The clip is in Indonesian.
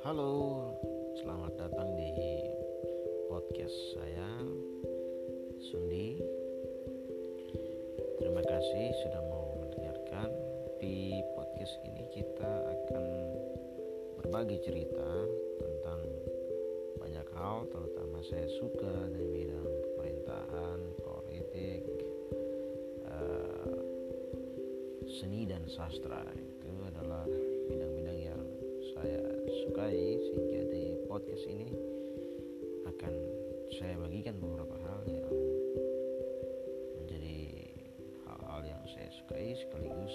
Halo, selamat datang di podcast saya, Sundi. Terima kasih sudah mau mendengarkan. Di podcast ini kita akan berbagi cerita tentang banyak hal, terutama saya suka dari bidang pemerintahan, politik, eh, seni dan sastra itu adalah sukai sehingga di podcast ini akan saya bagikan beberapa hal yang menjadi hal-hal yang saya sukai sekaligus